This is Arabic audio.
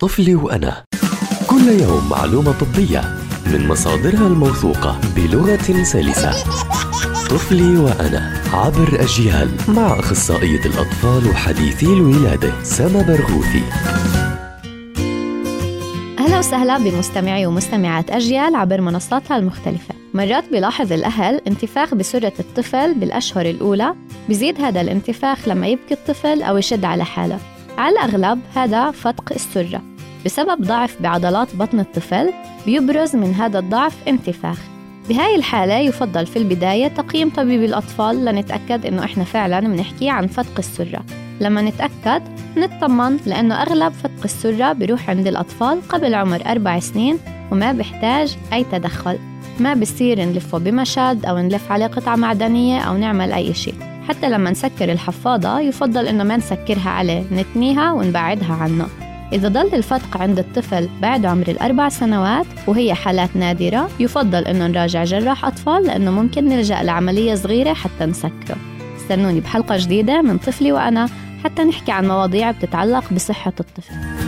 طفلي وأنا. كل يوم معلومة طبية من مصادرها الموثوقة بلغة سلسة. طفلي وأنا عبر أجيال مع أخصائية الأطفال وحديثي الولادة سما برغوثي. أهلا وسهلا بمستمعي ومستمعات أجيال عبر منصاتها المختلفة. مرات بلاحظ الأهل انتفاخ بسرة الطفل بالأشهر الأولى بزيد هذا الانتفاخ لما يبكي الطفل أو يشد على حاله. على الأغلب هذا فتق السرة بسبب ضعف بعضلات بطن الطفل بيبرز من هذا الضعف انتفاخ. بهاي الحالة يفضل في البداية تقييم طبيب الأطفال لنتأكد إنه إحنا فعلا بنحكي عن فتق السرة لما نتأكد نطمن لأنه أغلب فتق السرة بيروح عند الأطفال قبل عمر أربع سنين وما بيحتاج أي تدخل. ما بصير نلفه بمشد أو نلف عليه قطعة معدنية أو نعمل أي شيء. حتى لما نسكر الحفاضة يفضل إنه ما نسكرها عليه نتنيها ونبعدها عنه. إذا ضل الفتق عند الطفل بعد عمر الأربع سنوات وهي حالات نادرة يفضل إنه نراجع جراح أطفال لأنه ممكن نلجأ لعملية صغيرة حتى نسكره. استنوني بحلقة جديدة من طفلي وأنا حتى نحكي عن مواضيع بتتعلق بصحة الطفل.